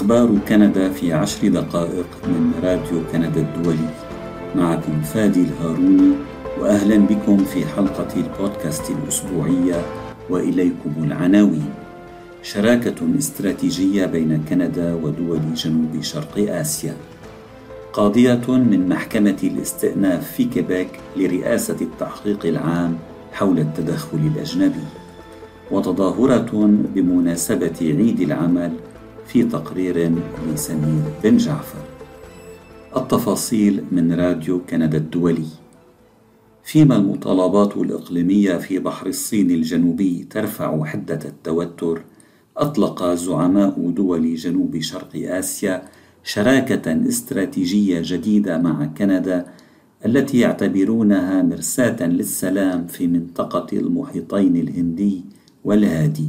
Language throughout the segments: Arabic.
أخبار كندا في عشر دقائق من راديو كندا الدولي. معكم فادي الهاروني وأهلا بكم في حلقة البودكاست الأسبوعية وإليكم العناوين. شراكة استراتيجية بين كندا ودول جنوب شرق آسيا. قاضية من محكمة الاستئناف في كيبيك لرئاسة التحقيق العام حول التدخل الأجنبي. وتظاهرة بمناسبة عيد العمل في تقرير لسمير بن جعفر. التفاصيل من راديو كندا الدولي. فيما المطالبات الإقليمية في بحر الصين الجنوبي ترفع حدة التوتر أطلق زعماء دول جنوب شرق آسيا شراكة استراتيجية جديدة مع كندا التي يعتبرونها مرساة للسلام في منطقة المحيطين الهندي والهادي.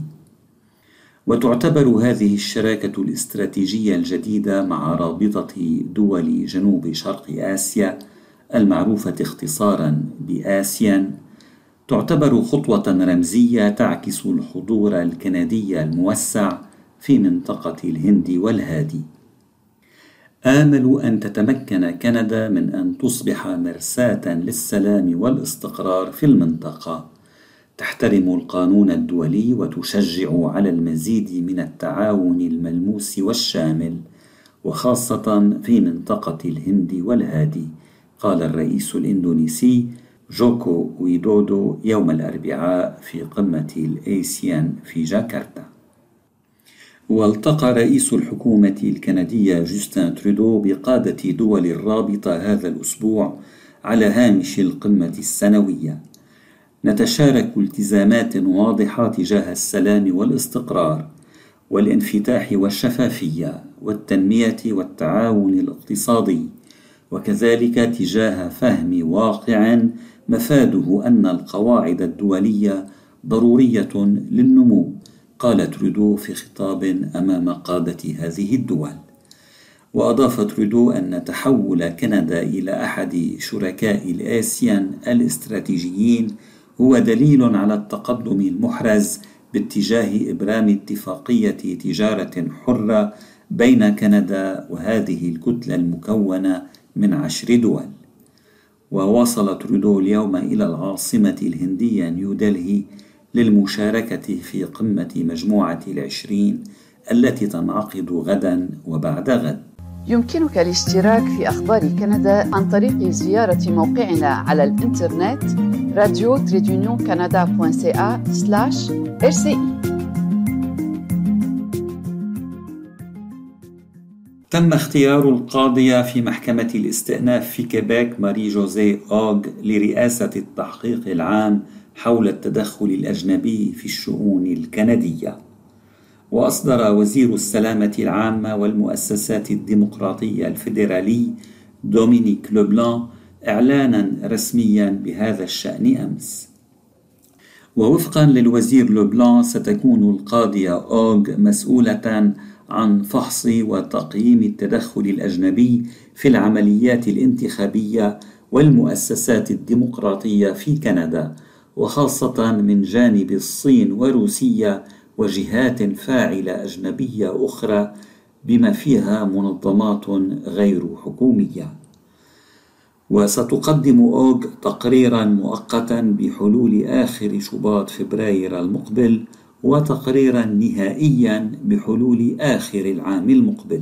وتعتبر هذه الشراكة الاستراتيجية الجديدة مع رابطة دول جنوب شرق آسيا المعروفة اختصارا بآسيان تعتبر خطوة رمزية تعكس الحضور الكندي الموسع في منطقة الهند والهادي. آمل أن تتمكن كندا من أن تصبح مرساة للسلام والاستقرار في المنطقة تحترم القانون الدولي وتشجع على المزيد من التعاون الملموس والشامل وخاصة في منطقة الهند والهادي قال الرئيس الإندونيسي جوكو ويدودو يوم الأربعاء في قمة الأيسيان في جاكرتا. والتقى رئيس الحكومة الكندية جوستن ترودو بقادة دول الرابطة هذا الأسبوع على هامش القمة السنوية. نتشارك التزامات واضحة تجاه السلام والاستقرار والانفتاح والشفافية والتنمية والتعاون الاقتصادي وكذلك تجاه فهم واقع مفاده أن القواعد الدولية ضرورية للنمو قال ترودو في خطاب أمام قادة هذه الدول. وأضاف ترودو أن تحول كندا إلى أحد شركاء الآسيان الاستراتيجيين هو دليل على التقدم المحرز باتجاه إبرام اتفاقية تجارة حرة بين كندا وهذه الكتلة المكونة من عشر دول. ووصل ترودو اليوم إلى العاصمة الهندية نيودلهي للمشاركة في قمة مجموعة العشرين التي تنعقد غدا وبعد غد. يمكنك الاشتراك في أخبار كندا عن طريق زيارة موقعنا على الإنترنت راديو تريدونيون كندا رسي تم اختيار القاضية في محكمة الاستئناف في كيبيك ماري جوزي أوغ لرئاسة التحقيق العام حول التدخل الأجنبي في الشؤون الكندية. وأصدر وزير السلامة العامة والمؤسسات الديمقراطية الفيدرالي دومينيك لوبلان إعلانا رسميا بهذا الشأن أمس. ووفقا للوزير لوبلان ستكون القاضية أوغ مسؤولة عن فحص وتقييم التدخل الأجنبي في العمليات الانتخابية والمؤسسات الديمقراطية في كندا وخاصة من جانب الصين وروسيا وجهات فاعلة أجنبية أخرى بما فيها منظمات غير حكومية. وستقدم أوغ تقريرا مؤقتا بحلول آخر شباط فبراير المقبل وتقريرا نهائيا بحلول آخر العام المقبل.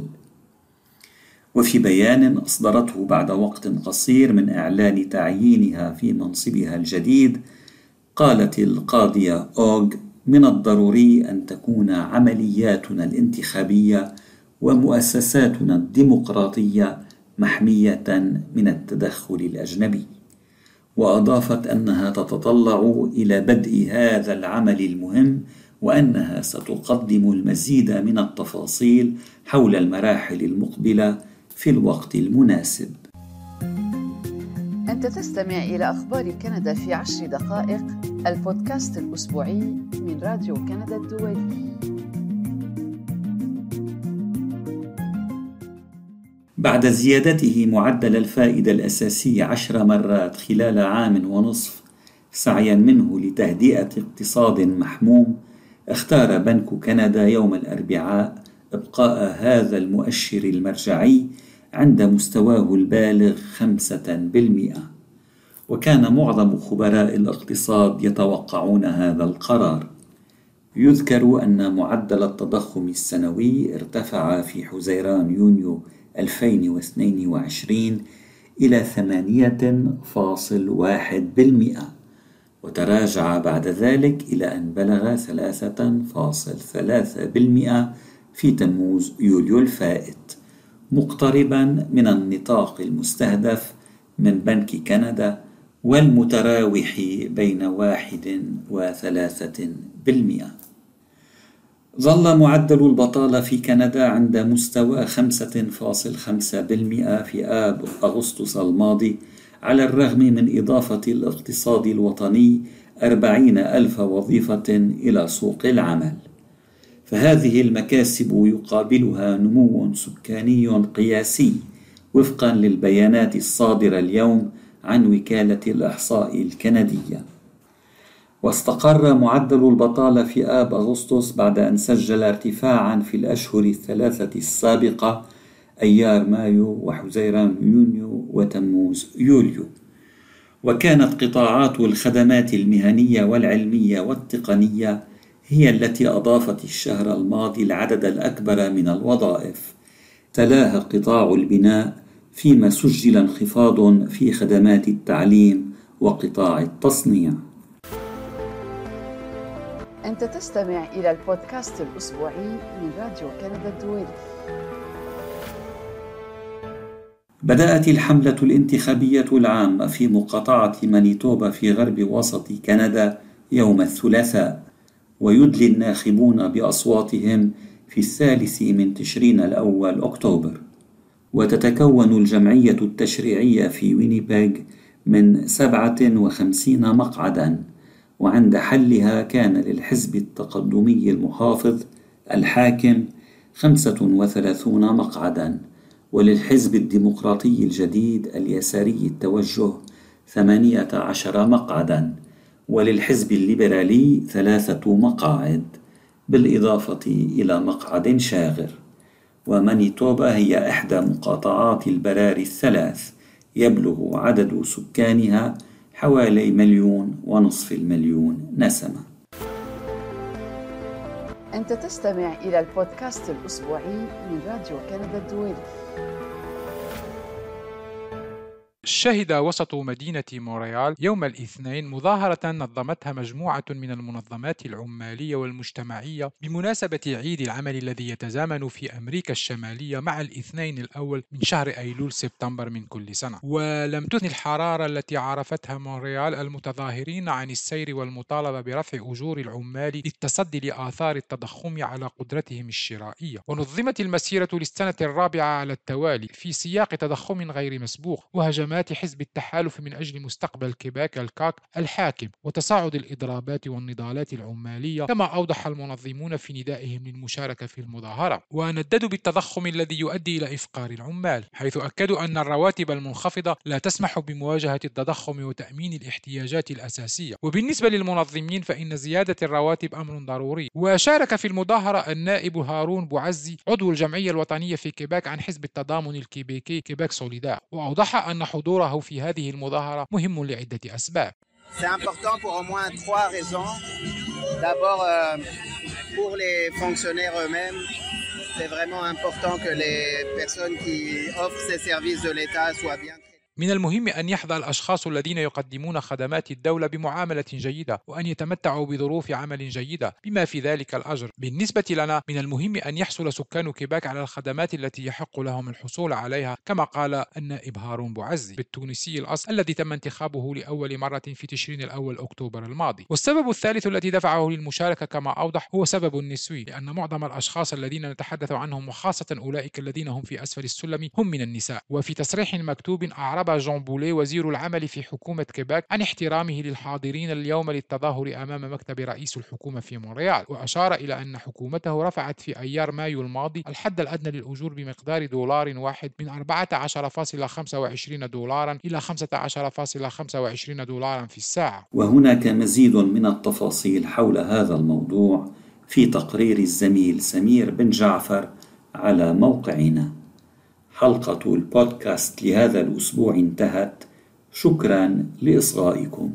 وفي بيان أصدرته بعد وقت قصير من إعلان تعيينها في منصبها الجديد قالت القاضية أوغ من الضروري أن تكون عملياتنا الانتخابية ومؤسساتنا الديمقراطية محمية من التدخل الأجنبي. وأضافت أنها تتطلع إلى بدء هذا العمل المهم وأنها ستقدم المزيد من التفاصيل حول المراحل المقبلة في الوقت المناسب. أنت تستمع إلى أخبار كندا في عشر دقائق. البودكاست الأسبوعي من راديو كندا الدولي. بعد زيادته معدل الفائدة الأساسي عشر مرات خلال عام ونصف سعيا منه لتهدئة اقتصاد محموم اختار بنك كندا يوم الأربعاء إبقاء هذا المؤشر المرجعي عند مستواه البالغ خمسة بالمئة. وكان معظم خبراء الاقتصاد يتوقعون هذا القرار. يذكر أن معدل التضخم السنوي ارتفع في حزيران يونيو 2022 إلى ثمانية فاصل واحد بالمئة وتراجع بعد ذلك إلى أن بلغ ثلاثة فاصل ثلاثة بالمئة في تموز يوليو الفائت مقتربا من النطاق المستهدف من بنك كندا والمتراوح بين واحد وثلاثة بالمئة. ظل معدل البطالة في كندا عند مستوى 5.5% في آب أغسطس الماضي على الرغم من إضافة الاقتصاد الوطني أربعين ألف وظيفة إلى سوق العمل. فهذه المكاسب يقابلها نمو سكاني قياسي وفقا للبيانات الصادرة اليوم عن وكالة الإحصاء الكندية. واستقر معدل البطالة في آب أغسطس بعد أن سجل ارتفاعا في الأشهر الثلاثة السابقة أيار مايو وحزيران يونيو وتموز يوليو. وكانت قطاعات الخدمات المهنية والعلمية والتقنية هي التي أضافت الشهر الماضي العدد الأكبر من الوظائف. تلاها قطاع البناء فيما سجل انخفاض في خدمات التعليم وقطاع التصنيع. أنت تستمع إلى البودكاست الأسبوعي من راديو كندا الدولي. بدأت الحملة الانتخابية العامة في مقاطعة مانيتوبا في غرب وسط كندا يوم الثلاثاء ويدلي الناخبون بأصواتهم في الثالث من تشرين الأول أكتوبر. وتتكون الجمعية التشريعية في وينيبيغ من سبعة وخمسين مقعدا وعند حلها كان للحزب التقدمي المحافظ الحاكم خمسة وثلاثون مقعدا وللحزب الديمقراطي الجديد اليساري التوجه ثمانية عشر مقعدا وللحزب الليبرالي ثلاثة مقاعد بالإضافة إلى مقعد شاغر. ومانيتوبا هي إحدى مقاطعات البراري الثلاث يبلغ عدد سكانها حوالي مليون ونصف المليون نسمة. أنت تستمع إلى البودكاست الأسبوعي من راديو كندا الدولي. شهد وسط مدينة مونريال يوم الاثنين مظاهرة نظمتها مجموعة من المنظمات العمالية والمجتمعية بمناسبة عيد العمل الذي يتزامن في أمريكا الشمالية مع الاثنين الأول من شهر أيلول سبتمبر من كل سنة. ولم تثن الحرارة التي عرفتها مونريال المتظاهرين عن السير والمطالبة برفع أجور العمال للتصدي لآثار التضخم على قدرتهم الشرائية. ونظمت المسيرة للسنة الرابعة على التوالي في سياق تضخم غير مسبوق وهجمات خدمات حزب التحالف من أجل مستقبل كيباك ال CAQ الحاكم وتصاعد الإضرابات والنضالات العمالية كما أوضح المنظمون في ندائهم للمشاركة في المظاهرة. ونددوا بالتضخم الذي يؤدي إلى إفقار العمال حيث أكدوا أن الرواتب المنخفضة لا تسمح بمواجهة التضخم وتأمين الاحتياجات الأساسية. وبالنسبة للمنظمين فإن زيادة الرواتب أمر ضروري. وشارك في المظاهرة النائب هارون بوعزي عضو الجمعية الوطنية في كيباك عن حزب التضامن الكيبيكي Québec solidaire وأوضح أن حضوره في هذه المظاهرة مهم لعدة أسباب. C'est important pour au moins trois raisons. D'abord, euh, pour les fonctionnaires eux-mêmes, c'est vraiment important que les personnes qui offrent ces services de l'État soient bien من المهم أن يحظى الأشخاص الذين يقدمون خدمات الدولة بمعاملة جيدة وأن يتمتعوا بظروف عمل جيدة بما في ذلك الأجر. بالنسبة لنا من المهم أن يحصل سكان كيباك على الخدمات التي يحق لهم الحصول عليها كما قال النائب هارون بوعزي التونسي الأصل الذي تم انتخابه لأول مرة في تشرين الأول أكتوبر الماضي. والسبب الثالث الذي دفعه للمشاركة كما أوضح هو سبب نسوي لأن معظم الأشخاص الذين نتحدث عنهم وخاصة أولئك الذين هم في أسفل السلم هم من النساء. وفي تصريح مكتوب أعرب جون بولي وزير العمل في حكومة كيباك عن احترامه للحاضرين اليوم للتظاهر أمام مكتب رئيس الحكومة في مونريال. وأشار إلى أن حكومته رفعت في أيار مايو الماضي الحد الأدنى للأجور بمقدار دولار واحد من 14.25 دولارا إلى 15.25 دولارا في الساعة. وهناك مزيد من التفاصيل حول هذا الموضوع في تقرير الزميل سمير بن جعفر على موقعنا. حلقة البودكاست لهذا الأسبوع انتهت. شكرا لإصغائكم.